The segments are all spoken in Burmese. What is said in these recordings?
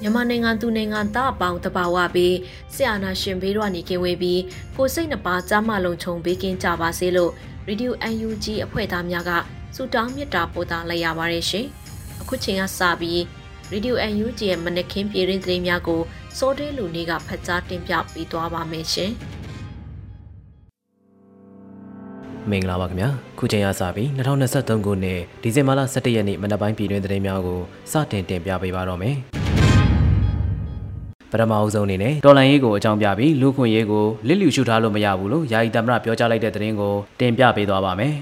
မြန်မာနိုင်ငံသူနိုင်ငံသားအပေါင်းတဘာဝပြီးဆရာနာရှင်ဘေးတော့နေကင်းဝေးပြီးကိုစိတ်နှပါကြားမလုံးခြုံပေးကင်းကြပါစေလို့ Radio UNG အဖွဲ့သားများကဆုတောင်းမေတ္တာပို့သလိုက်ရပါတယ်ရှင်။အခုချိန်ကစပြီး Radio UNG ရဲ့မနက်ခင်းပြည်ရင်းသတင်းများကိုစိုးတဲလူနေကဖတ်ကြားတင်ပြပေးသွားပါမယ်ရှင်။ မင်္ဂလာပါခင်ဗျာခုချိန်ရစပြီး2023ခုနှစ်ဒီဇင်ဘာလ17ရက်နေ့မနက်ပိုင်းပြည်တွင်သတင်းများကိုစတင်တင်ပြပေးပါတော့မယ်ပထမအဆုံးအနေနဲ့တော်လန်ရေးကိုအကြောင်းပြပြီးလူခွင့်ရေးကိုလစ်လျူရှုထားလို့မရဘူးလို့ယာယီတမရပြောကြားလိုက်တဲ့သတင်းကိုတင်ပြပေးသွားပါမယ်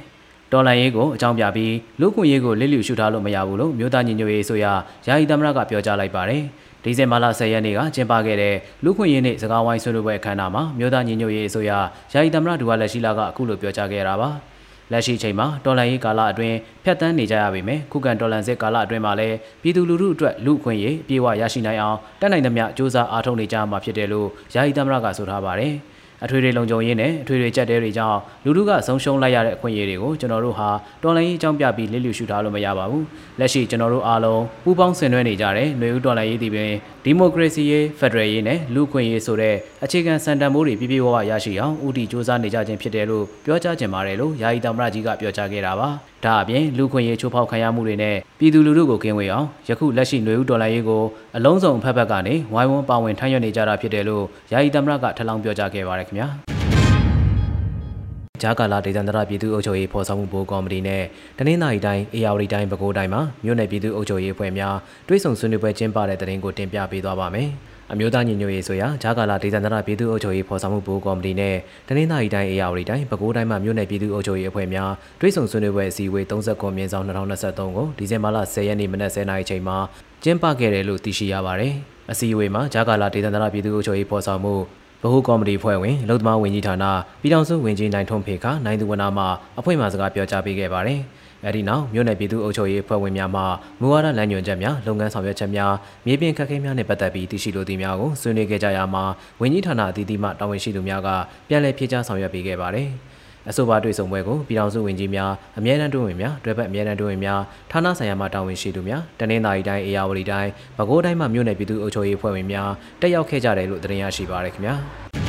တော်လန်ရေးကိုအကြောင်းပြပြီးလူခွင့်ရေးကိုလစ်လျူရှုထားလို့မရဘူးလို့မြို့သားညီညွတ်ရေးဆိုရယာယီတမရကပြောကြားလိုက်ပါတယ် ဒီဇင်ဘာလ10ရက်နေ့ကကျင်းပခဲ့တဲ့လူခွင့်ရေးနေ့စကားဝိုင်းဆွေးနွေးပွဲအခမ်းအနားမှာမြို့သားညီညွတ်ရေးအစိုးရယာယီသမ္မတဒူဝါလက်ရှိလာကအခုလိုပြောကြားခဲ့တာပါလက်ရှိချိန်မှာတော်လန်ရေးကာလအတွင်းဖျက်ဆီးနေကြရပေမယ့်ခုခံတော်လန်စစ်ကာလအတွင်းမှာလည်းပြည်သူလူထုအတွက်လူခွင့်ရေးအပြည့်အဝရရှိနိုင်အောင်တက်နိုင်သမျှစ조사အားထုတ်နေကြမှာဖြစ်တယ်လို့ယာယီသမ္မတကဆိုထားပါတယ်။ အထွေထွေလုံခြုံရေးနဲ့အထွေထွေကြက်တဲတွေကြောင့်လူထုကဆုံးရှုံးလိုက်ရတဲ့အခွင့်အရေးတွေကိုကျွန်တော်တို့ဟာတော်လိုင်းရေးအကြောင်းပြပြီးလစ်လျူရှုထားလို့မရပါဘူးလက်ရှိကျွန်တော်တို့အားလုံးပူးပေါင်းဆင်နွှဲနေကြတဲ့ຫນွေဦးတော်လိုင်းရေးဒီပင်ဒီမိုကရေစီရေးဖက်ဒရယ်ရေးနဲ့လူ့ခွင့်ရေးဆိုတဲ့အခြေခံစံတန်ဖိုးတွေပြည့်ပြည့်ဝဝရရှိအောင်ဦးတည်စ조사နေကြခြင်းဖြစ်တယ်လို့ပြောကြားခြင်းပါတယ်လို့ယာယီတမရကြီးကပြောကြားခဲ့တာပါ ဒါအပြင်လူခွင့်ရေးချိုးဖောက်ခံရမှုတွေနဲ့ပြည်သူလူထုကိုကင်းဝေးအောင်ယခုလက်ရှိຫນွေဦးဒေါ်လာရေးကိုအလုံးစုံဖက်ဖက်ကနေဝိုင်းဝန်းပါဝင်ထမ်းရွက်နေကြတာဖြစ်တယ်လို့ယာယီတမရကထပ်လောင်းပြောကြားခဲ့ပါရခင်ဗျာဂျာကာလာဒေသန္တရပြည်သူ့အုပ်ချုပ်ရေးဖော်ဆောင်မှုဘိုးကော်မတီနဲ့တနင်္သာရီတိုင်းအေရဝတီတိုင်းပဲခူးတိုင်းမှာမြို့နယ်ပြည်သူ့အုပ်ချုပ်ရေးအဖွဲ့များတွဲဆုံဆွေးနွေးပွဲကျင်းပတဲ့တဲ့တင်ကိုတင်ပြပေးသွားပါမယ်။ အမျိုးသားညီညွတ်ရေးဆိုရာဂျာကာလာဒေသန္တရပြည်သူ့အုပ်ချုပ်ရေးဖော်ဆောင်မှုဘိုးကော်မတီနဲ့တနင်္သာရီတိုင်းအေရဝတီတိုင်းပဲခူးတိုင်းမှာမြို့နယ်ပြည်သူ့အုပ်ချုပ်ရေးအဖွဲ့များတွဲဆုံဆွေးနွေးပွဲအစည်းအဝေး39မြင်းဆောင်2023ကိုဒီဇင်ဘာလ10ရက်နေ့မနက်10:00နာရီချိန်မှာကျင်းပခဲ့တယ်လို့သိရှိရပါတယ်။အစည်းအဝေးမှာဂျာကာလာဒေသန္တရပြည်သူ့အုပ်ချုပ်ရေးဖော်ဆောင်မှုဗဟိုကော်မတီဖွဲ့ဝင်လုံသမားဝင်ကြီးဌာနပြည်ထောင်စုဝင်ကြီးနိုင်ထွန်းဖေခနိုင်သူဝနာမှအဖွဲ့မှစကားပြောကြားပေးခဲ့ပါတယ်။ အဲဒီနောက်မြို့နယ်ပြည်သူ့အုပ်ချုပ်ရေးဖွဲ့ဝင်များမှမူဝါဒလမ်းညွှန်ချက်များလုပ်ငန်းဆောင်ရွက်ချက်များမြေပြင်ခက်ခဲများနဲ့ပတ်သက်ပြီးသိရှိလိုသည့်များကိုဆွေးနွေးခဲ့ကြရမှာဝင်ကြီးဌာနအသီးသီးမှတာဝန်ရှိသူများကပြန်လည်ဖြေကြားဆောင်ရွက်ပေးခဲ့ပါတယ်။အဆိုပါတွေ့ဆုံပွဲကိုပြည်ထောင်စုဝန်ကြီးများအမြဲတမ်းတွင်းဝင်များတွဲဖက်အမြဲတမ်းတွင်းဝင်များဌာနဆိုင်ရာမှတာဝန်ရှိသူများတနင်္သာရီတိုင်းအေရဝတီတိုင်းပဲခူးတိုင်းမှမြို့နယ်ပြည်သူ့အုပ်ချုပ်ရေးဖွဲ့ဝင်များတက်ရောက်ခဲ့ကြတယ်လို့သတင်းရရှိပါရခင်ဗျာ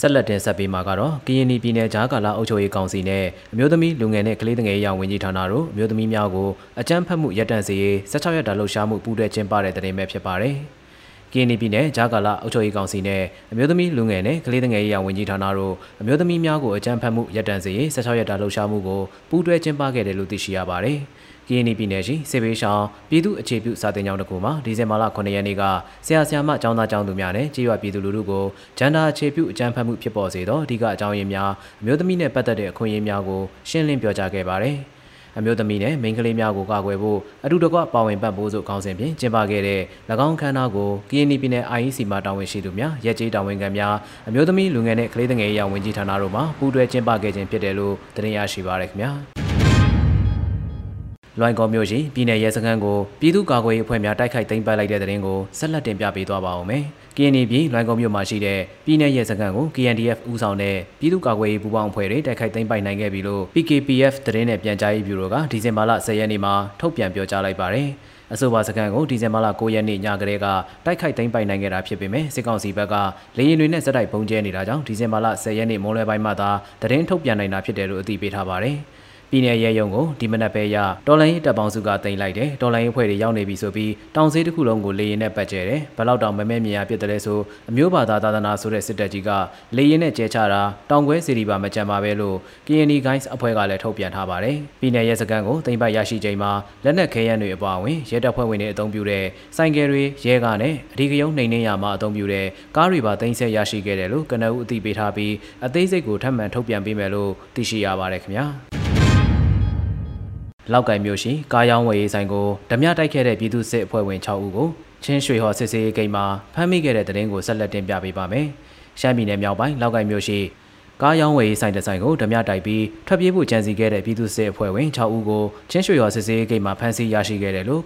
ဆက်လက်တင်ဆက်ပေးမှာကတော့ကရင်ပြည်နယ်ဂျားကာလာအုပ်ချုပ်ရေးကောင်စီနဲ့အမျိုးသမီးလူငယ်နဲ့ကလေးငယ်ရေးဝန်ကြီးဌာနတို့အမျိုးသမီးများကိုအကြမ်းဖက်မှုရပ်တန့်စေရေး16ရက်တာလှုပ်ရှားမှုပူးတွဲကျင်းပတဲ့တဲ့တင်ပဲဖြစ်ပါတယ်။ကင်းနီပြည်နယ်ဂျာကာလာအုပ်ချုပ်ရေးကောင်စီနဲ့အမျိုးသမီးလူငယ်နဲ့ကလေးငယ်ရေးရာဝန်ကြီးဌာနတို့အမျိုးသမီးများကိုအကြမ်းဖက်မှုရပ်တန့်စေရေး16ရက်တာလှုပ်ရှားမှုကိုပူးတွဲကျင်းပခဲ့တယ်လို့သိရှိရပါတယ်။ ကင်းနီပြည်နယ်ရှိစေဘေးရှောင်းပြည်သူ့အခြေပြုစာတင်ကျောင်းတစ်ခုမှာဒီဇင်ဘာလ9ရက်နေ့ကဆရာဆရာမကျောင်းသားကျောင်းသူများနဲ့ကြေးရွာပြည်သူလူထုကိုဂျန်ဒါအခြေပြုအကြမ်းဖက်မှုဖြစ်ပေါ်စေသောအဓိကအကြောင်းရင်းများအမျိုးသမီးနဲ့ပတ်သက်တဲ့အခွင့်အရေးများကိုရှင်းလင်းပြောကြားခဲ့ပါတယ်။အမျိုးသမီးနဲ့မိန်းကလေးများကိုကာကွယ်ဖို့အတူတကွပါဝင်ပတ်ဖို့ဆိုခေါင်းစဉ်ဖြင့်ကျင်းပခဲ့တဲ့၎င်းခမ်းနားကို KNY ပြည်နယ် IEC မှတာဝန်ရှိသူများရဲကြီးတာဝန်ခံများအမျိုးသမီးလူငယ်နဲ့ကလေးငယ်ရေးဝန်ကြီးဌာနတို့မှပူးတွဲကျင်းပခဲ့ခြင်းဖြစ်တယ်လို့သတင်းရရှိပါရခင်ဗျာ လွိုင်ကော်မြို့ရှိပြည်내ရဲစခန်းကိုပြည်သူ့ကာကွယ်ရေးအဖွဲ့များတိုက်ခိုက်သိမ်းပိုက်လိုက်တဲ့တဲ့ရင်ကိုဆက်လက်တင်ပြပေးသွားပါဦးမယ်။ KNY ပြည်လွိုင်ကော်မြို့မှာရှိတဲ့ပြည်내ရဲစခန်းကို KNDF ဦးဆောင်တဲ့ပြည်သူ့ကာကွယ်ရေးပူးပေါင်းအဖွဲ့တွေတိုက်ခိုက်သိမ်းပိုက်နိုင်ခဲ့ပြီလို့ PKPF သတင်းနဲ့ပြန်ကြားရေးဗျူရိုကဒီဇင်ဘာလ10ရက်နေ့မှာထုတ်ပြန်ပြောကြားလိုက်ပါတယ်။အဆိုပါစကန်ကိုဒီဇင်ဘာလ9ရက်နေ့ညကလေးကတိုက်ခိုက်သိမ်းပိုက်နိုင်ခဲ့တာဖြစ်ပေမဲ့စစ်ကောင်စီဘက်ကလေရင်တွေနဲ့စက်တိုက်ပုံကျဲနေတာကြောင့်ဒီဇင်ဘာလ10ရက်နေ့မိုးလွယ်ပိုင်းမှသာသတင်းထုတ်ပြန်နိုင်တာဖြစ်တယ်လို့အသိပေးထားပါတယ်။ဒ ပြည်내ရဲယုံကိုဒီမနက်ပဲရတော်လိုင်းရေးတပ်ပေါင်းစုကတင်လိုက်တယ်တော်လိုင်းရေးဖွဲ့တွေရောက်နေပြီဆိုပြီးတောင်စေးတစ်ခုလုံးကိုလေရင်နဲ့ပတ်ကျဲတယ်ဘလောက်တောင်မမဲမြင်ရပြစ်တယ်လဲဆိုအမျိုးဘာသာသာသနာဆိုတဲ့စစ်တပ်ကြီးကလေရင်နဲ့ကျဲချတာတောင်ခွဲစီရီပါမကြံပါပဲလို့ KNY Guys အဖွဲ့ကလည်းထုတ်ပြန်ထားပါတယ်ပြည်내ရဲစခန်းကိုတင်ပတ်ရရှိချိန်မှာလက်နက်ခဲယမ်းတွေအပါအဝင်ရဲတပ်ဖွဲ့ဝင်တွေအုံပြုတဲ့ဆိုင်ကယ်တွေရဲကားနဲ့အဒီကယုံနှိမ်နှင်းရမှာအုံပြုတဲ့ကားတွေပါတင်ဆက်ရရှိခဲ့တယ်လို့ကနအူအသိပေးထားပြီးအသေးစိတ်ကိုထပ်မံထုတ်ပြန်ပေးမယ်လို့သိရှိရပါတယ်ခင်ဗျာ လောက်ကင်မျိုးရှိကားရောင်းဝယ်ရေးဆိုင်ကိုဓမြတိုက်ခဲ့တဲ့ပြည်သူစစ်အဖွဲ့ဝင်6ဦးကိုချင်းရွှေဟော်စစ်စေးဂိမ်းမှာဖမ်းမိခဲ့တဲ့တဲ့ရင်ကိုဆက်လက်တင်ပြပေးပါမယ်။ရှမ်းပြည်နယ်မြောက်ပိုင်းလောက်ကင်မျိုးရှိကားရောင်းဝယ်ရေးဆိုင်တဆိုင်ကိုဓမြတိုက်ပြီးထွက်ပြေးဖို့ကြံစီခဲ့တဲ့ပြည်သူစစ်အဖွဲ့ဝင်6ဦးကိုချင်းရွှေဟော်စစ်စေးဂိမ်းမှာဖမ်းဆီးရရှိခဲ့တယ်လို့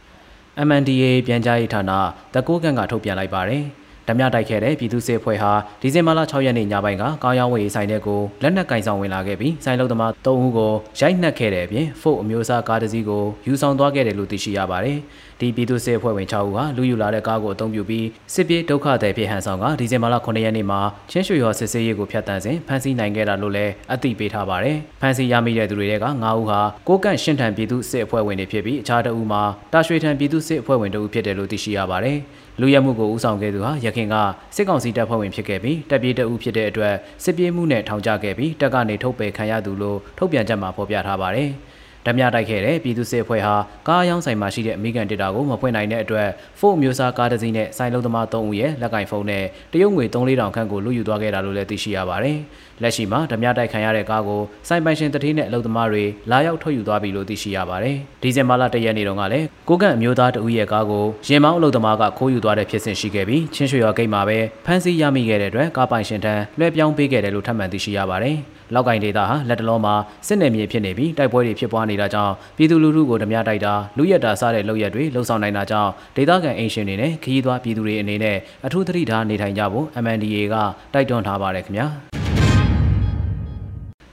MNDA ပြန်ကြားရေးဌာနတကူကန်ကထုတ်ပြန်လိုက်ပါတယ်။ ဓမြတိုက်ခဲ့တဲ့ပြည်သူ့စစ်ဖွဲ့ဟာဒီဇင်ဘာလ6ရက်နေ့ညပိုင်းကကောင်းရောင်းဝယ်ရေးဆိုင်တဲ့ကိုလက်နက်ကင်ဆောင်ဝင်လာခဲ့ပြီးဆိုင်လုံသမား3ဦးကိုရိုက်နှက်ခဲ့တဲ့အပြင်ဖို့အမျိုးအစားကားတစ်စီးကိုယူဆောင်သွားခဲ့တယ်လို့သိရှိရပါတယ်။ဒီပြည်သူ့စစ်အဖွဲ့ဝင်6ဦးဟာလူယူလာတဲ့ကားကိုအသုံးပြုပြီးစစ်ပြေးဒုက္ခသည်ဖြစ်ဟန်ဆောင်ကဒီဇင်ဘာလ9ရက်နေ့မှာချင်းရွှေရော်စစ်စေးရေးကိုဖျက်ဆီးစဉ်ဖမ်းဆီးနိုင်ခဲ့တာလို့လည်းအသိပေးထားပါတယ်။ဖမ်းဆီးရမိတဲ့သူတွေက9ဦးဟာကိုကန့်ရှင်းထန်ပြည်သူ့စစ်အဖွဲ့ဝင်တွေဖြစ်ပြီးအခြားတဦးမှာတာရွှေထန်ပြည်သူ့စစ်အဖွဲ့ဝင်တို့ဖြစ်တယ်လို့သိရှိရပါတယ်။ လူရဲမှုကိုဦးဆောင်ခဲ့သူဟာရခင်ကစစ်ကောင်စီတပ်ဖွဲ့ဝင်ဖြစ်ခဲ့ပြီးတပ်ပြေးတအုပ်ဖြစ်တဲ့အတွက်စစ်ပြေးမှုနဲ့ထောင်ချခဲ့ပြီးတပ်ကနေထုတ်ပယ်ခံရသူလို့ထုတ်ပြန်ချက်မှာဖော်ပြထားပါတယ်။ ဓမြတိုက်ခဲ့တဲ့ပြည်သူ့စစ်အဖွဲ့ဟာကားရောင်းဆိုင်မှာရှိတဲ့အမေရိကန်ဒေတာကိုမဖွင့်နိုင်တဲ့အတွက်ဖို့မျိုးစားကားတစ်စီးနဲ့ဆိုင်လုံးသမား3ဦးရဲ့လက်ကင်ဖုန်းနဲ့တရုတ်ငွေ3-4တောင်ခန့်ကိုလူယူသွားခဲ့တာလို့လည်းသိရှိရပါတယ်။လက်ရှိမှာဓမြတိုက်ခံရတဲ့ကားကိုဆိုင်ပိုင်ရှင်တတိနဲ့အလုပ်သမားတွေလာရောက်ထုတ်ယူသွားပြီလို့သိရှိရပါတယ်။ဒီဇင်ဘာလ၁ရက်နေ့တုန်းကလည်းကိုကန့်အမျိုးသားတဦးရဲ့ကားကိုရင်မောင်းအလုပ်သမားကခိုးယူသွားတဲ့ဖြစ်စဉ်ရှိခဲ့ပြီးချင်းရွှေရွာဂိတ်မှာပဲဖမ်းဆီးရမိခဲ့တဲ့အတွက်ကားပိုင်ရှင်ထံလွှဲပြောင်းပေးခဲ့တယ်လို့ထပ်မံသိရှိရပါတယ်။လောက်ကင်ဒေတာဟာလက်တလုံးမှာစစ်နယ်မြေဖြစ်နေပြီးတိုက်ပွဲတွေဖြစ်ပွားနေတာကြောင့်ပြည်သူလူထုကိုဓမြတိုက်တာလူရက်တာစားတဲ့လုပ်ရက်တွေလှုံ့ဆော်နိုင်တာကြောင့်ဒေသခံအင်ရှင်တွေနဲ့ခရီးသွားပြည်သူတွေအနေနဲ့အထူးသတိထားနေထိုင်ကြဖို့ MNDA ကတိုက်တွန်းထားပါတယ်ခင်ဗျာ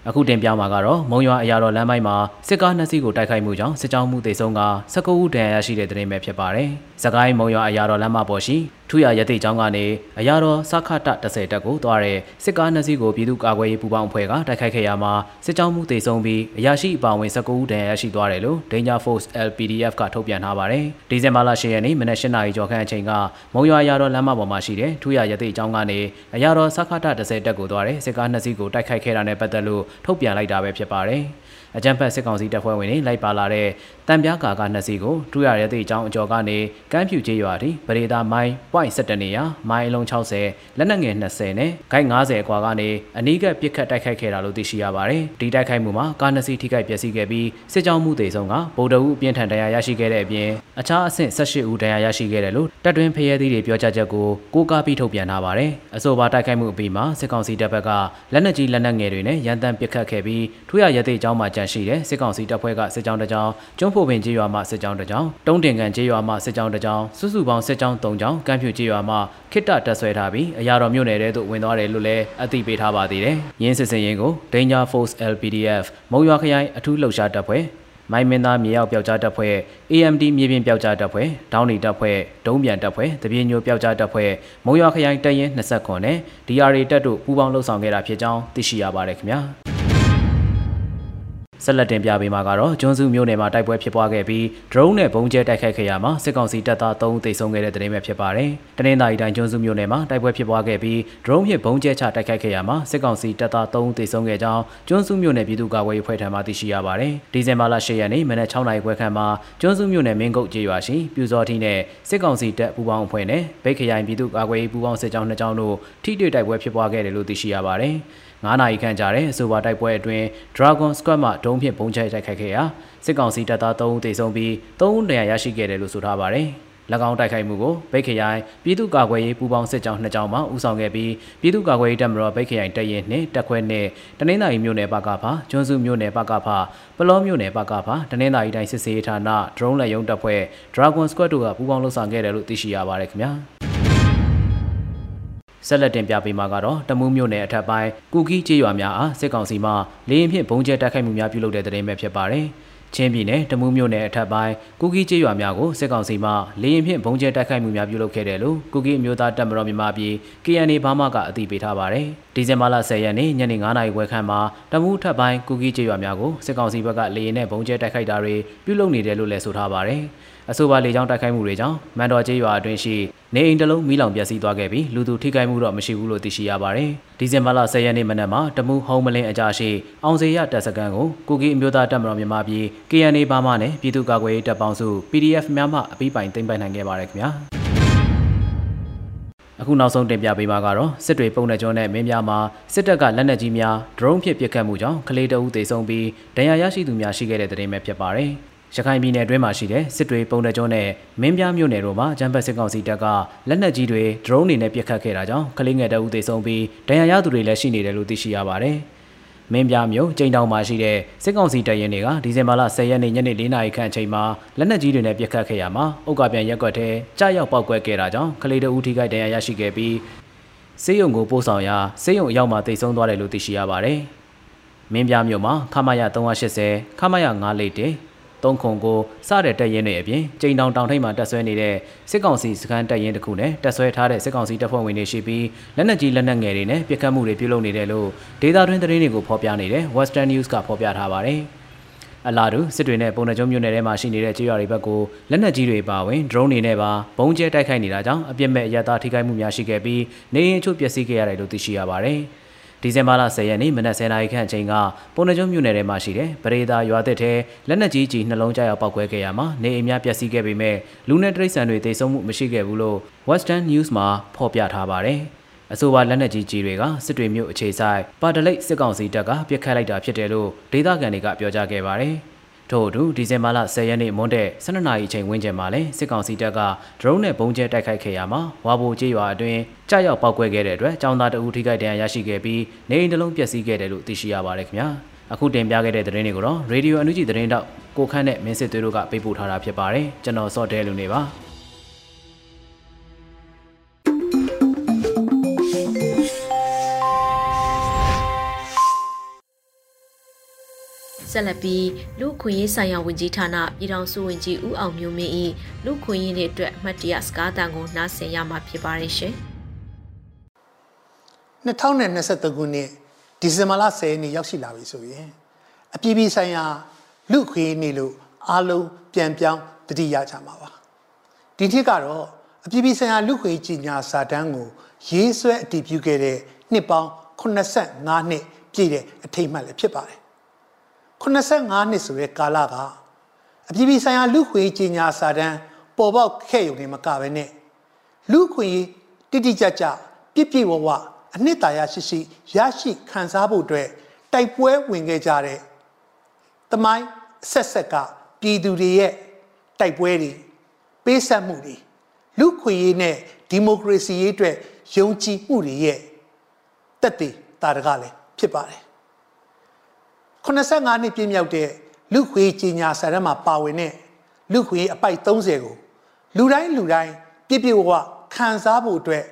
အခုတင်ပြမှာကတော့မုံရွာအရာတော်လမ်းပိုင်းမှာစစ်ကားနှစ်စီးကိုတိုက်ခိုက်မှုကြောင့်စစ်ကြောင်းမှုတေဆုံးက19ဦးဒဏ်ရာရရှိတဲ့တဲ့တင်ပဲဖြစ်ပါတယ်။စကိုင်းမုံရွာအရာတော်လမ်းမပေါ်ရှိ ထူရရတိကျောင်းကနေအရာတော်စခတ30တက်ကိုသွားတဲ့စစ်ကားနှစ်စီးကိုပြည်သူ့ကာကွယ်ရေးပူးပေါင်းအဖွဲ့ကတိုက်ခိုက်ခဲ့ရမှာစစ်ကြောင်းမှုတေဆုံးပြီးအရာရှိအပါအဝင်19ဦးဒဏ်ရာရရှိသွားတယ်လို့ Danger Force LPDF ကထုတ်ပြန်ထားပါတယ်။ဒီဇင်ဘာလ10ရက်နေ့မနက်8နာရီကျော်ခန့်အချိန်ကမုံရွာအရာတော်လမ်းမပေါ်မှာရှိတဲ့ထူရရတိကျောင်းကနေအရာတော်စခတ30တက်ကိုသွားတဲ့စစ်ကားနှစ်စီးကိုတိုက်ခိုက်ခဲ့တာနဲ့ပတ်သက်လို့ထုတ်ပြန်လိုက်တာပဲဖြစ်ပါတယ်။ အကြံဖက်စစ်ကောင်စီတပ်ဖွဲ့ဝင်တွေလိုက်ပါလာတဲ့တံပြားကာကနှစ်စီးကိုထူရရဲသည့်အကြောင်းအကျော်ကနေကမ်းဖြူကျေးရွာထိပရိသာမိုင်း .17 နေရာမိုင်းအလုံး60လက်နက်ငယ်20နဲ့ဂိုက်90အကွာကနေအနီးကပ်ပစ်ခတ်တိုက်ခိုက်ခဲ့တာလို့သိရှိရပါတယ်။ဒီတိုက်ခိုက်မှုမှာကားနှစ်စီးထိခိုက်ပျက်စီးခဲ့ပြီးစစ်ကြောင်းမှုတေဆုံးကဗုဒ္ဓဦးအပြင်းထန်တရားရရှိခဲ့တဲ့အပြင်အခြားအဆင့်18ဦးတရားရရှိခဲ့တယ်လို့တပ်တွင်းဖရဲသီးတွေပြောကြားချက်ကိုကိုးကားပြီးထုတ်ပြန်ထားပါတယ်။အဆိုပါတိုက်ခိုက်မှုအပြီးမှာစစ်ကောင်စီတပ်ဘက်ကလက်နက်ကြီးလက်နက်ငယ်တွေနဲ့ရန်တမ်းပစ်ခတ်ခဲ့ပြီးထူရရဲသည့်အကြောင်းမှာကြန့်ရှိတဲ့စစ်ကောင်စီတပ်ဖွဲ့ကစစ်ကြောင်းတစ်ကြောင်းကျွန်းဖို့ပင်ကျေးရွာမှစစ်ကြောင်းတစ်ကြောင်းတုံးတင်ကန်ကျေးရွာမှစစ်ကြောင်းတစ်ကြောင်းစုစုပေါင်းစစ်ကြောင်း၃ကြောင်းကမ်းဖြူကျေးရွာမှခိတ္တတက်ဆွဲထားပြီးအရာတော်မြို့နယ်ထဲသို့ဝင်သွားတယ်လို့လည်းအသိပေးထားပါသေးတယ်။ရင်းစစ်စင်ရင်ကို Danger Force LPDF မုံရွာခရိုင်အထူးလှုပ်ရှားတပ်ဖွဲ့မိုင်းမင်းသားမြေရောက်ပျောက်ကြားတပ်ဖွဲ့ AMD မြေပြင်ပျောက်ကြားတပ်ဖွဲ့ဒေါင်းနီတပ်ဖွဲ့ဒုံးပြန်တပ်ဖွဲ့တပြေညိုပျောက်ကြားတပ်ဖွဲ့မုံရွာခရိုင်တပ်ရင်း29နဲ့ DRA တပ်တို့ပူးပေါင်းလှုပ်ဆောင်ခဲ့တာဖြစ်ကြောင်းသိရှိရပါတယ်ခင်ဗျာ။ ဆက်လက်တင်ပြပေးမှာကတော့ကျွန်းစုမြို့နယ်မှာတိုက်ပွဲဖြစ်ပွားခဲ့ပြီး drone နဲ့ဘုံကျဲတိုက်ခိုက်ခဲ့ရမှာစစ်ကောင်စီတပ်သား3ဦးသေဆုံးခဲ့တဲ့တဲ့တင်ပဲဖြစ်ပါတယ်။တနင်္သာရီတိုင်းကျွန်းစုမြို့နယ်မှာတိုက်ပွဲဖြစ်ပွားခဲ့ပြီး drone ဖြင့်ဘုံကျဲချတိုက်ခိုက်ခဲ့ရမှာစစ်ကောင်စီတပ်သား3ဦးသေဆုံးခဲ့ကြောင်းကျွန်းစုမြို့နယ်ပြည်သူ့ကာကွယ်ရေးဖွဲ့ထံမှသိရှိရပါတယ်။ဒီဇင်ဘာလ10ရက်နေ့မနက်6နာရီခွဲခန့်မှာကျွန်းစုမြို့နယ်မင်းကုတ်ကျေးရွာရှိပြူစောထီနဲ့စစ်ကောင်စီတပ်ပူးပေါင်းအဖွဲ့နဲ့ဗိတ်ခရိုင်ပြည်သူ့ကာကွယ်ရေးပူးပေါင်းစစ်ကြောင်းနှစ်ကြောင်းတို့ထိတွေ့တိုက်ပွဲဖြစ်ပွားခဲ့တယ်လို့သိရှိရပါတယ်။ 9နာရီခန့်ကြာတဲ့အဆိုပါတိုက်ပွဲအတွင်း Dragon Squad မှဒုံးဖြင့်ပုံချတိုက်ခိုက်ခဲ့ရာစစ်ကောင်စီတပ်သား3ဦးသေဆုံးပြီး3ဦးဒဏ်ရာရရှိခဲ့တယ်လို့ဆိုထားပါတယ်။၎င်းတိုက်ခိုက်မှုကိုဗိတ်ခရိုင်ပြည်သူ့ကာကွယ်ရေးပူးပေါင်းစစ်ကြောင်းနှစ်ကြောင်းမှဦးဆောင်ခဲ့ပြီးပြည်သူ့ကာကွယ်ရေးတပ်မတော်ဗိတ်ခရိုင်တပ်ရင်းနှင့်တပ်ခွဲနှင့်တနင်္သာရီမြို့နယ်ပကဖာကျွန်းစုမြို့နယ်ပကဖာပလောမြို့နယ်ပကဖာတနင်္သာရီတိုင်းစစ်စေးဌာနဒရုန်းလက်ရုံးတပ်ဖွဲ့ Dragon Squad တို့ကပူးပေါင်းလှုပ်ဆောင်ခဲ့တယ်လို့သိရှိရပါတယ်ခင်ဗျာ။ ဆက်လက်တင်ပြပေးမှာကတော့တမူးမြို့နယ်အထက်ပိုင်းကုကီးကျေးရွာများအားစစ်ကောင်စီမှလေရင်ဖြင့်ဘုံကျဲတိုက်ခိုက်မှုများပြုလုပ်တဲ့တဲ့ရင်ပဲဖြစ်ပါတယ်။ချင်းပြည်နယ်တမူးမြို့နယ်အထက်ပိုင်းကူကီကျေးရွာများကိုစစ်ကောင်စီမှလေရင်ဖြင့်ဘုံကျဲတိုက်ခိုက်မှုများပြုလုပ်ခဲ့တယ်လို့ကူကီအမျိုးသားတပ်မတော်မြန်မာပြည် KNA ဘာမှကအသိပေးထားပါတယ်။ဒီဇင်ဘာလ10ရက်နေ့ညနေ9:00နာရီခွဲခန့်မှာတမူးထပ်ပိုင်းကူကီကျေးရွာများကိုစစ်ကောင်စီဘက်ကလေရင်နဲ့ဘုံကျဲတိုက်ခိုက်တာတွေပြုလုပ်နေတယ်လို့လည်းဆိုထားပါတယ်။အဆိုပါလေကြောင်းတိုက်ခိုက်မှုတွေကြောင့်မန်တော်ကျေးရွာအတွင်းရှိ နေအိမ်တစ်လုံးမီးလောင်ပျက်စီးသွားခဲ့ပြီးလူသူထိခိုက်မှုတော့မရှိဘူးလို့သိရှိရပါတယ်။ဒီဇင်ဘာလ10ရက်နေ့မနက်မှာတမူဟုံးမလင်းအကြရှိအောင်စေရတပ်စခန်းကိုကုကီအမျိုးသားတပ်မတော်မြန်မာပြည် KNA ဘာမှနဲ့ပြည်သူ့ကာကွယ်ရေးတပ်ပေါင်းစု PDF များမှအပိပိုင်သိမ်းပိုက်နိုင်ခဲ့ပါတယ်ခင်ဗျာ။အခုနောက်ဆုံးတင်ပြပေးမှာကတော့စစ်တွေပုံနဲ့ကျော်နဲ့မင်းများမှာစစ်တပ်ကလက်နက်ကြီးများဒရုန်းဖြင့်ပစ်ခတ်မှုကြောင့်ကလေးတအုပ်သေဆုံးပြီးဒဏ်ရာရရှိသူများရှိခဲ့တဲ့တဲ့တင်ပဲဖြစ်ပါတယ်။ ရခိုင်ပြည်နယ်အတွင်းမှာရှိတဲ့စစ်တွေပုံတကြုံနဲ့မင်းပြားမြို့နယ်တို့မှာဂျမ်ဘတ်စစ်ကောင်စီတပ်ကလက်နက်ကြီးတွေဒရုန်းတွေနဲ့ပစ်ခတ်ခဲ့တာကြောင့်ကလေးငယ်တအုပ်သေဆုံးပြီးဒဏ်ရာရသူတွေလည်းရှိနေတယ်လို့သိရှိရပါတယ်။မင်းပြားမြို့ကျိန်တောင်မှာရှိတဲ့စစ်ကောင်စီတပ်ရင်းတွေကဒီဇင်ဘာလ10ရက်နေ့ညနေ4နာရီခန့်အချိန်မှာလက်နက်ကြီးတွေနဲ့ပစ်ခတ်ခဲ့ရမှာအုတ်ကပြန်ရက်ကွက်ထဲကြားရောက်ပောက်ကွဲခဲ့တာကြောင့်ကလေးတအုပ်ထိခိုက်ဒဏ်ရာရရှိခဲ့ပြီးစေယုံကိုပို့ဆောင်ရာစေယုံအရောက်မှာတိတ်ဆုံးသွားတယ်လို့သိရှိရပါတယ်။မင်းပြားမြို့မှာခမရ380ခမရ9လိတ် တေသုံးခုကိုစတဲ့တပ်ရင်းတွေအပြင်ကျိန်တောင်တောင်ထိပ်မှာတက်ဆွဲနေတဲ့စစ်ကောင်စီစခန်းတပ်ရင်းတစ်ခုနဲ့တက်ဆွဲထားတဲ့စစ်ကောင်စီတပ်ဖွဲ့ဝင်တွေရှိပြီးလက်နက်ကြီးလက်နက်ငယ်တွေနဲ့ပစ်ခတ်မှုတွေပြုလုပ်နေတယ်လို့ဒေတာတွင်းသတင်းတွေကိုဖော်ပြနေတဲ့ Western News ကဖော်ပြထားပါတယ်။အလားတူစစ်တွေနဲ့ပုံနှကျုံမြို့နယ်ထဲမှာရှိနေတဲ့ကြေးရွာတွေဘက်ကိုလက်နက်ကြီးတွေပါဝင် drone တွေနဲ့ပါဘုံကျဲတိုက်ခိုက်နေတာကြောင့်အပြစ်မဲ့ရတာထိခိုက်မှုများရှိခဲ့ပြီးနေရင်ချို့ပျက်စီးခဲ့ရတယ်လို့သိရှိရပါတယ်။ ဒီဇင်ဘာလ10ရက်နေ့မနက်10:00နာရီခန့်အချိန်ကပုံနှကျုံမြို့နယ်ထဲမှာရှိတဲ့ပရိသာရွာသစ်ထဲလက်နက်ကြီးကြီးနှလုံးကျရောက်ပောက်ကွဲခဲ့ရမှာနေအိမ်များပျက်စီးခဲ့ပေမဲ့လူနဲ့တိရစ္ဆာန်တွေသေဆုံးမှုမရှိခဲ့ဘူးလို့ Western News မှာဖော်ပြထားပါတယ်။အဆိုပါလက်နက်ကြီးကြီးတွေကစစ်တွေမြို့အခြေဆိုင်ပါတလိတ်စစ်ကောင်စီတပ်ကပြစ်ခတ်လိုက်တာဖြစ်တယ်လို့ဒေသခံတွေကပြောကြားခဲ့ပါတယ်။ ထို့အတူဒီဇင်ဘာလ10ရက်နေ့မွန်းတဲ့12နာရီအချိန်ဝန်းကျင်မှာလည်းစစ်ကောင်စီတပ်ကဒရုန်းနဲ့ဘုံကျဲတိုက်ခိုက်ခဲ့ရမှာဝါဘိုကျေးရွာအတွင်းကြောက်ရောက်ပောက်ကွဲခဲ့တဲ့အတွက်ចောင်းသားတအူထိခိုက်ဒဏ်ရာရရှိခဲ့ပြီးနေအိမ်တစ်လုံးပျက်စီးခဲ့တယ်လို့သိရှိရပါတယ်ခင်ဗျာအခုတင်ပြခဲ့တဲ့သတင်းတွေကိုတော့ရေဒီယိုအန်ယူဂျီသတင်းတောက်ကိုခန့်နဲ့မင်းစစ်သွေးတို့ကပေးပို့ထားတာဖြစ်ပါတယ်ကျွန်တော်စော့တဲလူနေပါ ဆက်လက်ပြီးလူခွင့်ရေးဆိုင်ရာဝန်ကြီးဌာနပြည်ထောင်စုဝန်ကြီးဦးအောင်မျိုးမင်း၏လူခွင့်ရေးနှင့်အတွက်အမှတ်တရစကားတန်ကိုနားဆင်ရမှာဖြစ်ပါရဲ့ရှင်2023ခုနှစ်ဒီဇင်ဘာလ10ရက်နေ့ရောက်ရှိလာပြီဆိုရင်အပြည်ပြည်ဆိုင်ရာလူခွင့်ရေးနေ့လို့အားလုံးပြန်ပြောင်းတတိယကြမှာပါဒီနှစ်ကတော့အပြည်ပြည်ဆိုင်ရာလူခွင့်ရေးကြီးညာစာတမ်းကိုရေးဆွဲအတည်ပြုခဲ့တဲ့နှစ်ပေါင်း85နှစ်ပြည့်တဲ့အထိမ်းအမှတ်လည်းဖြစ်ပါတယ် 85နှစ်ဆိုတဲ့ကာလကအပြည်ပြည်ဆိုင်ရာလူခွေကြီးညာစာတမ်းပေါ်ပေါက်ခဲ့ရုံနဲ့မကဘဲနဲ့လူခွေတိတိကျကျပြည့်ပြည့်ဝဝအနှစ်သာရရှိရှိရရှိခံစားဖို့အတွက်တိုက်ပွဲဝင်ခဲ့ကြတဲ့တမိုင်းဆက်ဆက်ကပြည်သူတွေရဲ့တိုက်ပွဲတွေပေးဆက်မှုတွေလူခွေရေးနဲ့ဒီမိုကရေစီရေးအတွက်ယုံကြည်မှုတွေရဲ့တက်တည်တာတကလည်းဖြစ်ပါတယ် 85နှစ်ပြည့်မြောက်တဲ့လူခွေကြီးညာစာရမ်းမှာပါဝင်တဲ့လူခွေအပိုက်30ကိုလူတိုင်းလူတိုင်းပြည့်ပြည့်ဝဝခံစားဖို့အတွက်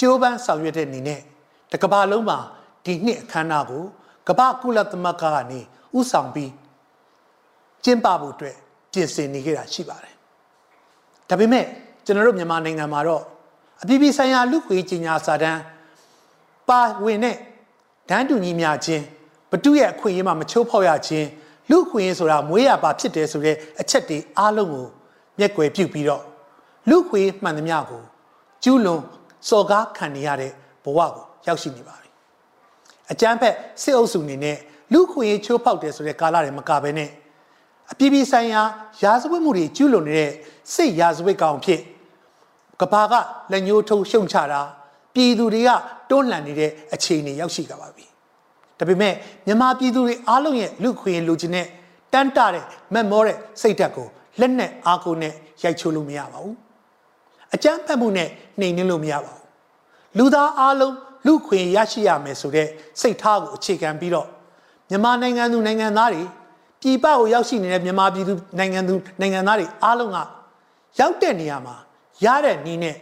ကြိုးပမ်းဆောင်ရွက်တဲ့အနေနဲ့တကဘာလုံးမှာဒီနှစ်အခမ်းအနားကိုကမ္ဘာကုလသမဂ္ဂကနေဥဆောင်ပြီးကျင်းပဖို့အတွက်ပြင်ဆင်နေကြတာရှိပါတယ်။ဒါပေမဲ့ကျွန်တော်တို့မြန်မာနိုင်ငံမှာတော့အပြည်ပြည်ဆိုင်ရာလူခွေကြီးညာစာတမ်းပါဝင်တဲ့ဒန်းတူညီမျှခြင်းဘ တုရဲ့အခွင့်အရေးမှာမချိုးဖောက်ရခြင်းလူခွင့်ရေးဆိုတာမွေးရပါဖြစ်တယ်ဆိုတဲ့အချက်တွေအားလုံးကိုမျက်ကွယ်ပြုပြီးတော့လူခွင့်မှန်သမျှကိုကျူးလွန်စော်ကားခံနေရတဲ့ဘဝကိုရောက်ရှိနေပါပြီအကျန်းဖက်စစ်အုပ်စုအနေနဲ့လူခွင့်ရေးချိုးဖောက်တယ်ဆိုတဲ့ကာလတွေမကဘဲနဲ့အပြည်ပြည်ဆိုင်ရာရာဇဝတ်မှုတွေကျူးလွန်နေတဲ့စိတ်ရာဇဝတ်ကောင်ဖြစ်ကဘာကလက်ညှိုးထုံရှုံချတာပြည်သူတွေကတွန်းလှန်နေတဲ့အခြေအနေရောက်ရှိကြပါပြီ ဒါပေမဲ့မြန်မာပြည်သူတွေအားလုံးရဲ့လူခွေလူချင်းနဲ့တန်းတတဲ့မက်မောတဲ့စိတ်ဓာတ်ကိုလက်နဲ့အားကိုနဲ့ရိုက်ချိုးလို့မရပါဘူးအကြမ်းဖက်မှုနဲ့နှိမ်နင်းလို့မရပါဘူးလူသားအားလုံးလူခွေရရှိရမယ်ဆိုတဲ့စိတ်ထားကိုအခြေခံပြီးတော့မြန်မာနိုင်ငံသူနိုင်ငံသားတွေပြည်ပကိုရောက်ရှိနေတဲ့မြန်မာပြည်သူနိုင်ငံသူနိုင်ငံသားတွေအားလုံးကရောက်တဲ့နေရာမှာရတဲ့နည်းနဲ့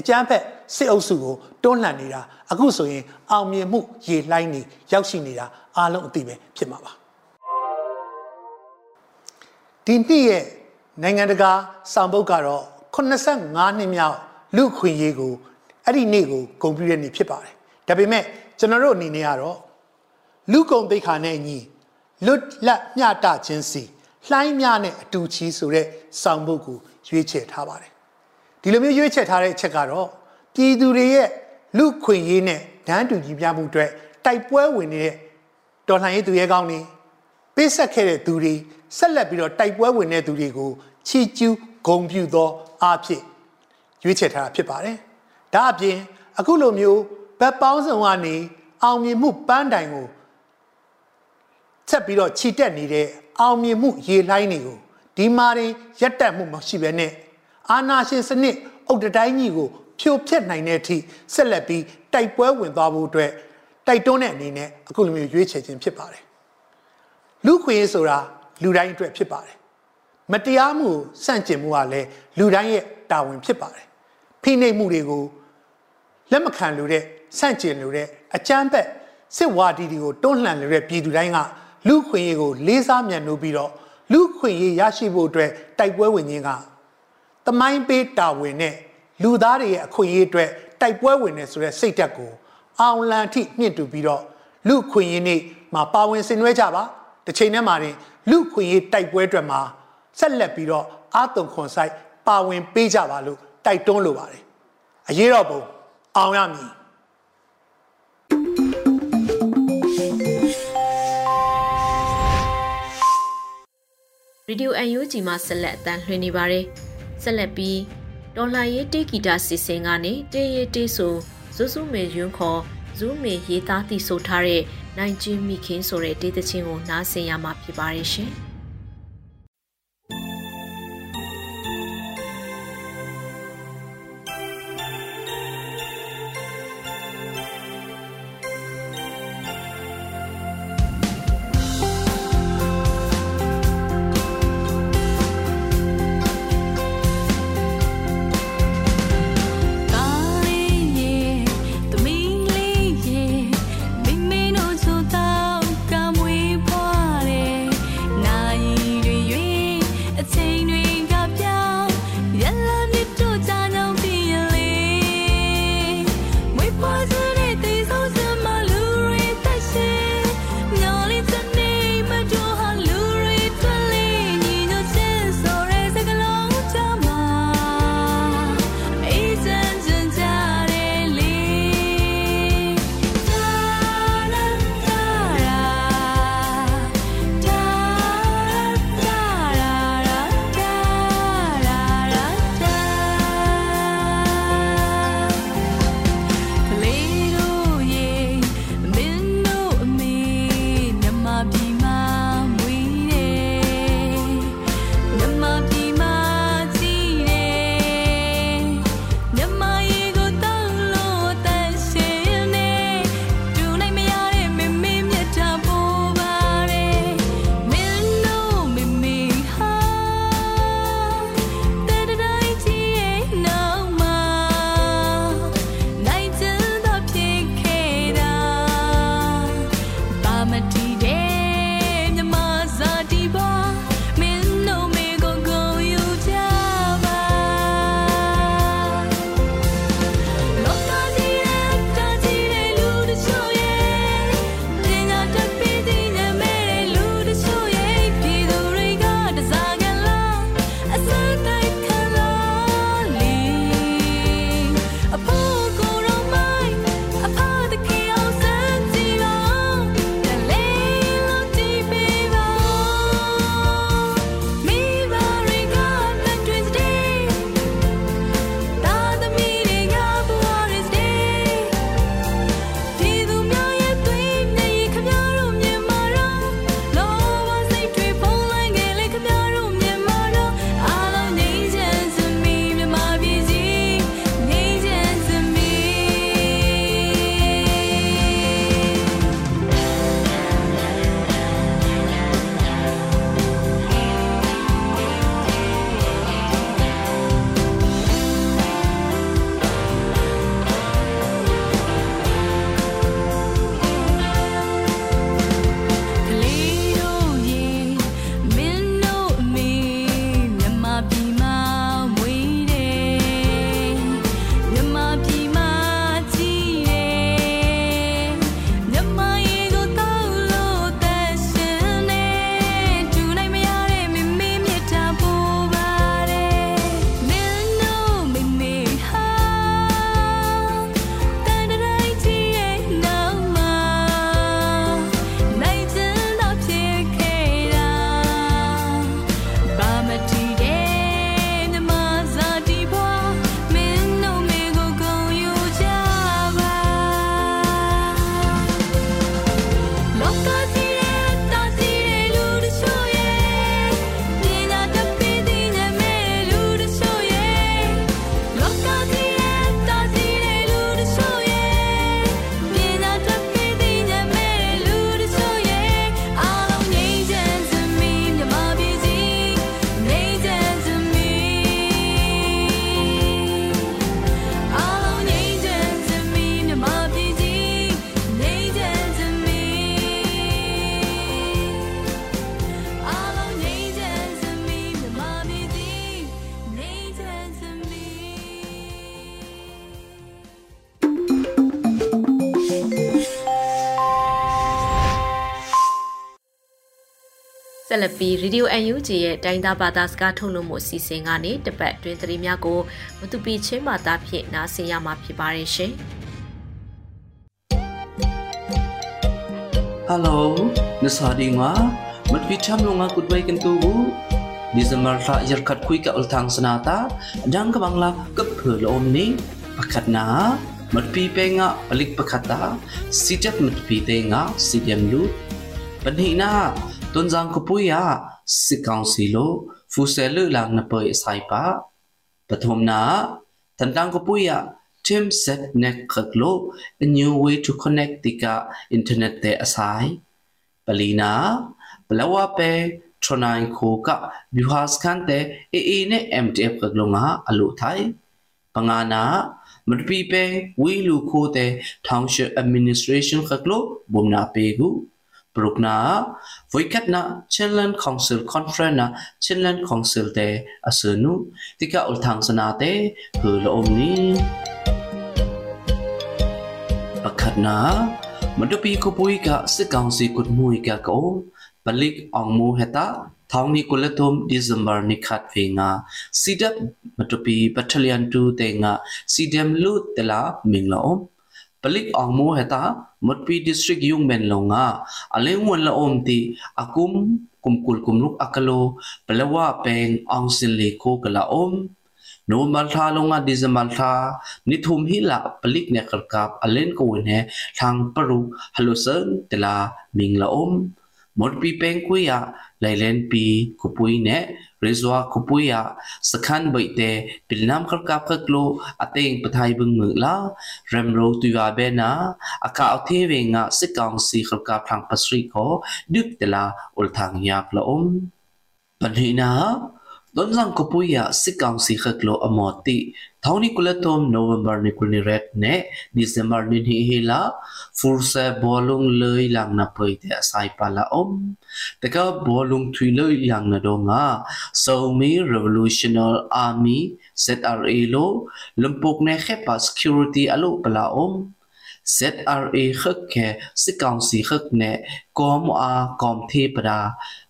အကြမ်းဖက် စစ်အုပ်စုကိုတွန်းလှန်နေတာအခုဆိုရင်အောင်မြင်မှုရေလှိုင်းနေရောက်ရှိနေတာအားလုံးအသိပဲဖြစ်မှာပါဒီနှစ်ရဲ့နိုင်ငံတကာဆောင်ပုဒ်ကတော့85နှစ်မြောက်လူခွင့်ရေးကိုအဲ့ဒီနေ့ကိုဂုဏ်ပြုတဲ့နေ့ဖြစ်ပါတယ်ဒါပေမဲ့ကျွန်တော်တို့အနေနဲ့ကတော့လူကုံသိက္ခာနဲ့ညီလွတ်လပ်မျှတခြင်းစီလှိုင်းမြနဲ့အတူချီဆိုတဲ့ဆောင်ပုဒ်ကိုရွေးချယ်ထားပါတယ်ဒီလိုမျိုးရွေးချယ်ထားတဲ့အချက်ကတော့ ပြည်သူတွေရဲ့လူခွင့်ရေးနဲ့ဒန်းတူညီမျှမှုအတွက်တိုက်ပွဲဝင်နေတဲ့တော်လှန်ရေးသူရဲကောင်းတွေပေးဆက်ခဲ့တဲ့သူတွေဆက်လက်ပြီးတော့တိုက်ပွဲဝင်တဲ့သူတွေကိုချီကျူးဂုံပြူသောအားဖြင့်ရွေးချယ်ထားတာဖြစ်ပါတယ်။ဒါအပြင်အခုလိုမျိုးဗတ်ပေါင်းစုံကနေအောင်မြင်မှုပန်းတိုင်ကိုဆက်ပြီးတော့ခြိတက်နေတဲ့အောင်မြင်မှုရေလှိုင်းတွေကိုဒီမာရင်ရက်တက်မှုမရှိဘဲနဲ့အာနာရှင်စနစ်အုတ်တတိုင်းကြီးကို ဖြိုဖျက်နိုင်တဲ့အထိဆက်လက်ပြီးတိုက်ပွဲဝင်သွားဖို့အတွက်တိုက်တွန်းတဲ့အနေနဲ့အခုလိုမျိုးရွေးချယ်ခြင်းဖြစ်ပါတယ်လူခွင့်ရေးဆိုတာလူတိုင်းအတွက်ဖြစ်ပါတယ်မတရားမှုစန့်ကျင်မှုကလည်းလူတိုင်းရဲ့တာဝန်ဖြစ်ပါတယ်ဖိနှိပ်မှုတွေကိုလက်မခံလို့တဲ့စန့်ကျင်လို့တဲ့အကြမ်းဖက်စစ်ဝါဒီတွေကိုတွန်းလှန်လို့တဲ့ပြည်သူတိုင်းကလူခွင့်ရေးကိုလေးစားမြတ်နိုးပြီးတော့လူခွင့်ရေးရရှိဖို့အတွက်တိုက်ပွဲဝင်ခြင်းကတမိုင်းပေးတာဝန်နဲ့ လူသားတွေရဲ့အခွင့်အရေးအတွက်တိုက်ပွဲဝင်နေဆိုတဲ့စိတ်ဓာတ်ကိုအောင်လံထိမြင့်တူပြီးတော့လူခွင့်ရေးနေ့မှာပါဝင်ဆင်နွှဲကြပါတစ်ချိန်တည်းမှာတင်လူခွင့်ရေးတိုက်ပွဲအတွက်မှာဆက်လက်ပြီးတော့အာတုံခွန်ဆိုင်ပါဝင်ပေးကြပါလို့တိုက်တွန်းလိုပါတယ်အရေးတော်ပုံအောင်ရမည်ရေဒီယို UNG မှာဆက်လက်အတန်းလွှင့်နေပါတယ်ဆက်လက်ပြီး ဒေါ်လာရေးတေးဂီတာစီစဉ်ကနေတေးရေးတေးဆိုဇူးဇူးမေယွန်းခေါ်ဇူးမေရေးသားတည်ဆိုထားတဲ့နိုင်ကျင်းမိခင်းဆိုတဲ့တေးသချင်းကိုနားဆင်ရမှာဖြစ်ပါတယ်ရှင်။ ပြီး Radio UNG ရဲ့တိုင်းသားဘာသာစကားထုတ်လွှင့်မှုအစီအစဉ်ကနေတပတ်တွင်သတင်းများကိုမတူပီချင်းဘာသာဖြင့်နားဆင်ရမှာဖြစ်ပါတယ်ရှင်။ Hello, nasadi nga, matpicham lo nga kutbay kentubu. Di zamar la yarkat kui ka ultang sanata, dang ka bangla kapul om ni, pakat na, matpi pe nga balik pakata, sijat matpi te nga sidyam lu. Panhi na, tunjang kupuya, sikang silo, fuselu lang na pay sai pa. Pathom na, tandang kupuya, Tim set nek khaklo a new way to connect tika internet te asai palina blawa pe tronai kho ka bihas khan te e e ne mtf khaklo nga alu thai pangana mutpi pe wi lu kho te township administration khaklo bumna pe gu Brukna Voikatna Chinland Council Conference na Chinland Council te asunu tika ulthang sanate hu lo omni ပခတ်နာမတပီကိုပွေးကစစ်ကောင်စီကုတ်မွေကကောပလိကအောင်မူဟတာထောင်းနီကိုလက်ထုံဒီဇင်ဘာနိခတ်ဖေငါစီဒပ်မတပီဘတ်ထလီယန်2တေငါစီဒမ်လူတလာမင်းလော ပလိကအောင်မူဟတာမတ်ပီ district yung ben longa aleng wan la om ti akum kumkul kumluk akalo palawa peng ang sin le ko kala om no mal tha longa dizamal tha ni thum hi la palik ne kharkap alen ko ne thang paru halo sen tela ming la om mor pi peng ku ya lailen pi kupui ne rezwa kupui ya sakhan bai te pilnam kharkap khaklo ateng pathai bung mu la remro tuwa be na aka othe we nga sikang si kharkap thang pasri ko dik tela ul thang yak la om panhina ဒွန်ဇန်ကပူယာစစ်ကောင်စီခကလိုအမော်တီထောင်းနီကူလတုံနိုဝင်ဘာနီကူနီရက်နဲ့ဒီဇင်ဘာနီဟီဟီလာဖူဆာဘောလုံလေလန်နာပွေတဲ့အဆိုင်ပါလာအုံးတကဘောလုံထွီလေလန်နာတော့ငါဆိုမီ revolutionary army ZRA လို့လုံပုတ်နဲ့ခေပါ security အလို့ပလာအုံး ZRA ခက်ခဲစစ်ကောင်စီခက်နဲ့ကောမအားကောမသေးပရာ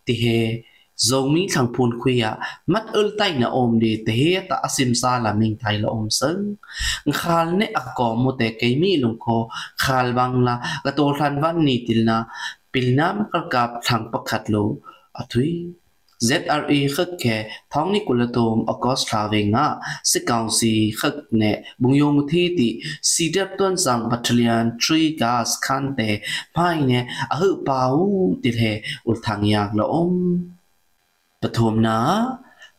တီဟေ zomi thang phun khuya mat ul tai na om de te he ta asim sa la ming thai la om sang khal ne akko mo te ke mi lung kho khal bang la ka to than van ni til na pilnam kal kap thang pakhat lo athui ZRA ခက်ခဲထောင်းနီကူလတုံအကော့စထရာဝေငါစစ်ကောင်စီခက်နဲ့ဘုံယုံမသီတီစီဒပ်တွန်ဆောင်ဘတ်တလီယန်3 gas ခန်တဲ့ဖိုင်နဲ့အဟုပါဦးတိလေဥထန်ယာကလော ปฐมนา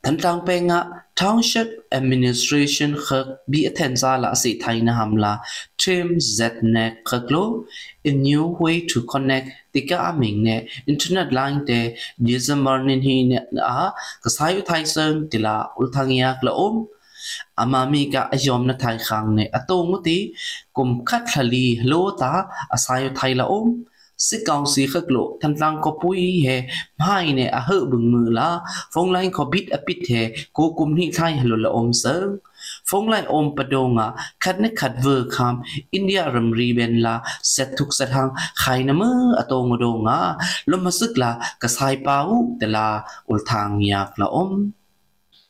ทันตังเปงะ Township Administration khak bi athenza la si thaina hamla trim znet khaklo a new way to connect tika aming ne internet line te december nin hi ne a kasai thai sơn tila ulthangya kla om amami ka ayom na thai khang ne atong ti kum khat thali lo ta asai thai la om စစ်ကောင်စီခကလို့တန်တန်ကိုပူီဟဲမိုင်းနဲ့အ ဟဘုံမူလာဖုန်းလိုင်းကိုဘစ်အပစ်ဟဲကိုကုမ်နိထိုင်ဟလိုလအုံဆာဖုန်းလိုင်းအုံပဒုံငါခတ်နဲ့ခတ်ဝါခမ်အိန္ဒိယရမ်ရီဘန်လာဆက်ထုကစထန်းခိုင်နမအတောငဒုံငါလမစကလာကဆိုင်ပါဟုတလာဥလ်ထန်းယက်လာအုံ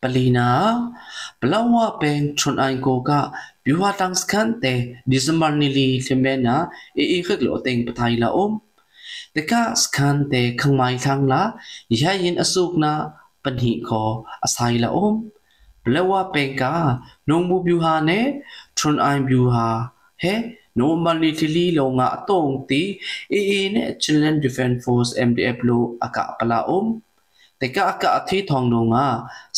ပလီနာဘလဝပင်ထွန်အိုင်ကိုက Yuha tang skan te December nili limena e e khek lo teng pathai la om te ka skan te khangmai thang la ya yin asuk na panhi kho asai la om blewa penka nongbu byuha ne trun ai byuha he no mali tili lo nga tong ti e e ne children defense force mdf lo aka pala om แต่ก็อากาศที่ทองดงอ่ะ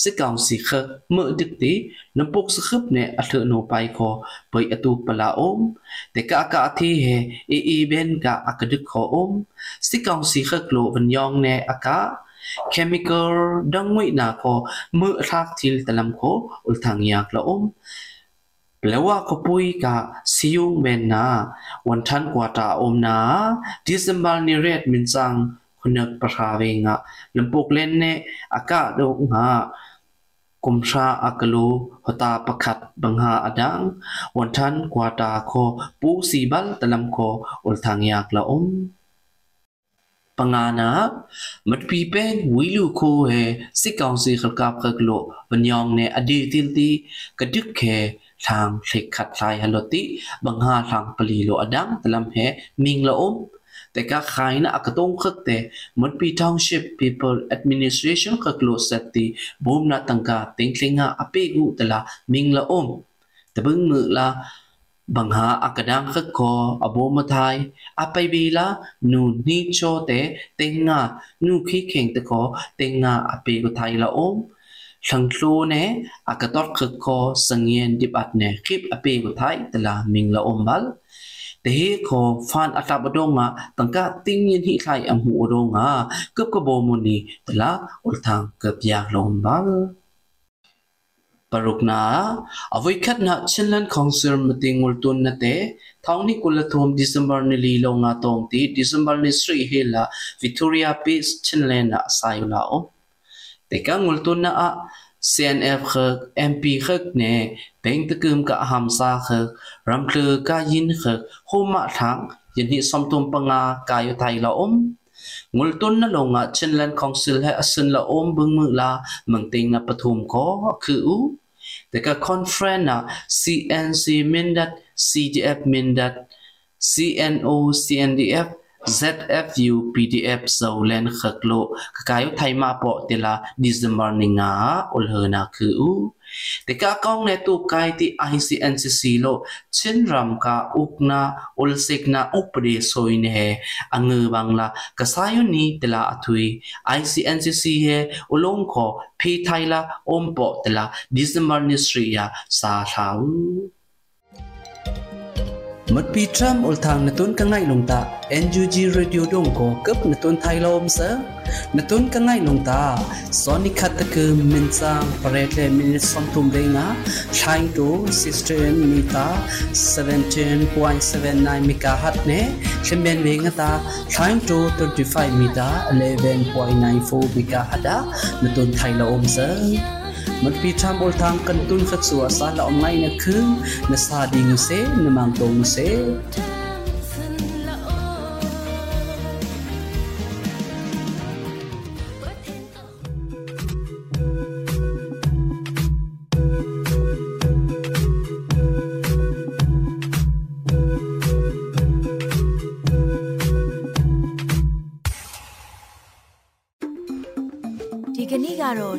สิกาวสิขเมื่อดึกตีน้ำปกสคึบเนี่ยอัตโนไปคอไปอตูปลาอมแต่ก็อากาศที่เฮเอเอเบนกะอากดึกขออมสิกาวสิขกโลวันยองเนี่ยอากาศ chemical ดังไว้นาคอเมื่อทักทิลตะลำโคอุลทางยากละอมแปลว่าก็ปุยกะซิยุงเบนนาวันทันกว่าตาอมนาดิสมบัลนิเรตมินซัง hunak prahawe nga lempuk len ne aka do nga kumsha akalu hota pakhat bangha adang wantan kwata kho pu sibal talam kho ulthang yak la om ပငါနာမတပီပဲဝီလူခိုဟဲစစ်ကောင်စီခကပ်ခကလိုပညောင်နေအဒီတိတိကဒုခဲทางเล็กขัดลายฮัลโหลติบังหาทางปลีโลอดังตะลำแหมิงละอมแต่ก็ขายนะอักตงคึกแต่มันปี township people administration คึกโลสติบูมนะตังกาติงคลิงาอเปกุตะละมิงละอม แต่บึงมือละบังหาอักดังคึกคออโบมาไทยอไปบีละนูนีโชเตเต็งงานูขี้เข่งตะคอเต็งงาอเปกุไทยละอม thằng lu nè à cái tọt khực ko sang yen dip at nè khip ape ko thai tala ming la ombal te he ko fan ata badonga tangka ting yin hi thai am hu odonga kup ko bo mu ni tala ul thang kup yak lombal parukna avoi khat na chinlan council meeting ul tun na te thong ni kula thom december ni li lo nga tong ti december ni sri hela victoria peace chinlan na sayula o te ka ngul tun na a CNF khak MP khak ne beng te kum ka ham sa khak ram klu ka yin khak ho ma thang yin hi som tum panga ka yu thai la om ngul tun na lo nga chinland CNF ခက် MP ခက်နေဘင်တကึมကဟမ်စာခက်ရမ်ကလကယင်ခက်ဟိုမထန်ယနိစမ်တုံပငါကာယထိုင်လာအုံးငုလ်တုန်နလောငါချင်းလန်ကောင်ဆယ်ဟဲအစင်လာအုံးဘုံမူလာမန်တင်နပထုမ်ကိုခုဥတကကွန်ဖရန်နာ CNC min.cdf min.cno cndf ZFU PDF Zolen Khaklo kakayo thaima po tela December ninga ulhena khu u tika kaung ne tu kai ti ICNCC lo chinram ka ukna ulsekna upre soin he ang bangla kasayo ni tela athui ICNCC he ulong kho phi thaila ompo tela December ministry ya sa thau mất pi trăm ol thang na tun ka ngai long ta. NGG radio dong ko cấp na tun thai lom sa na tun ka ngai long ta. Soni khat ta ke min sang paret le min som tum de nga thain to sister and 17.79 megahertz ne chemen ve nga ta. Thain to 35 mi 11.94 megahertz na tun thai lom sa มันปีทำบอลทางกันตุนฟัดสัวซาละอมไงนะคือนะซาดิงเซนะมังตงเซ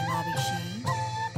်ပါပြီရှင်။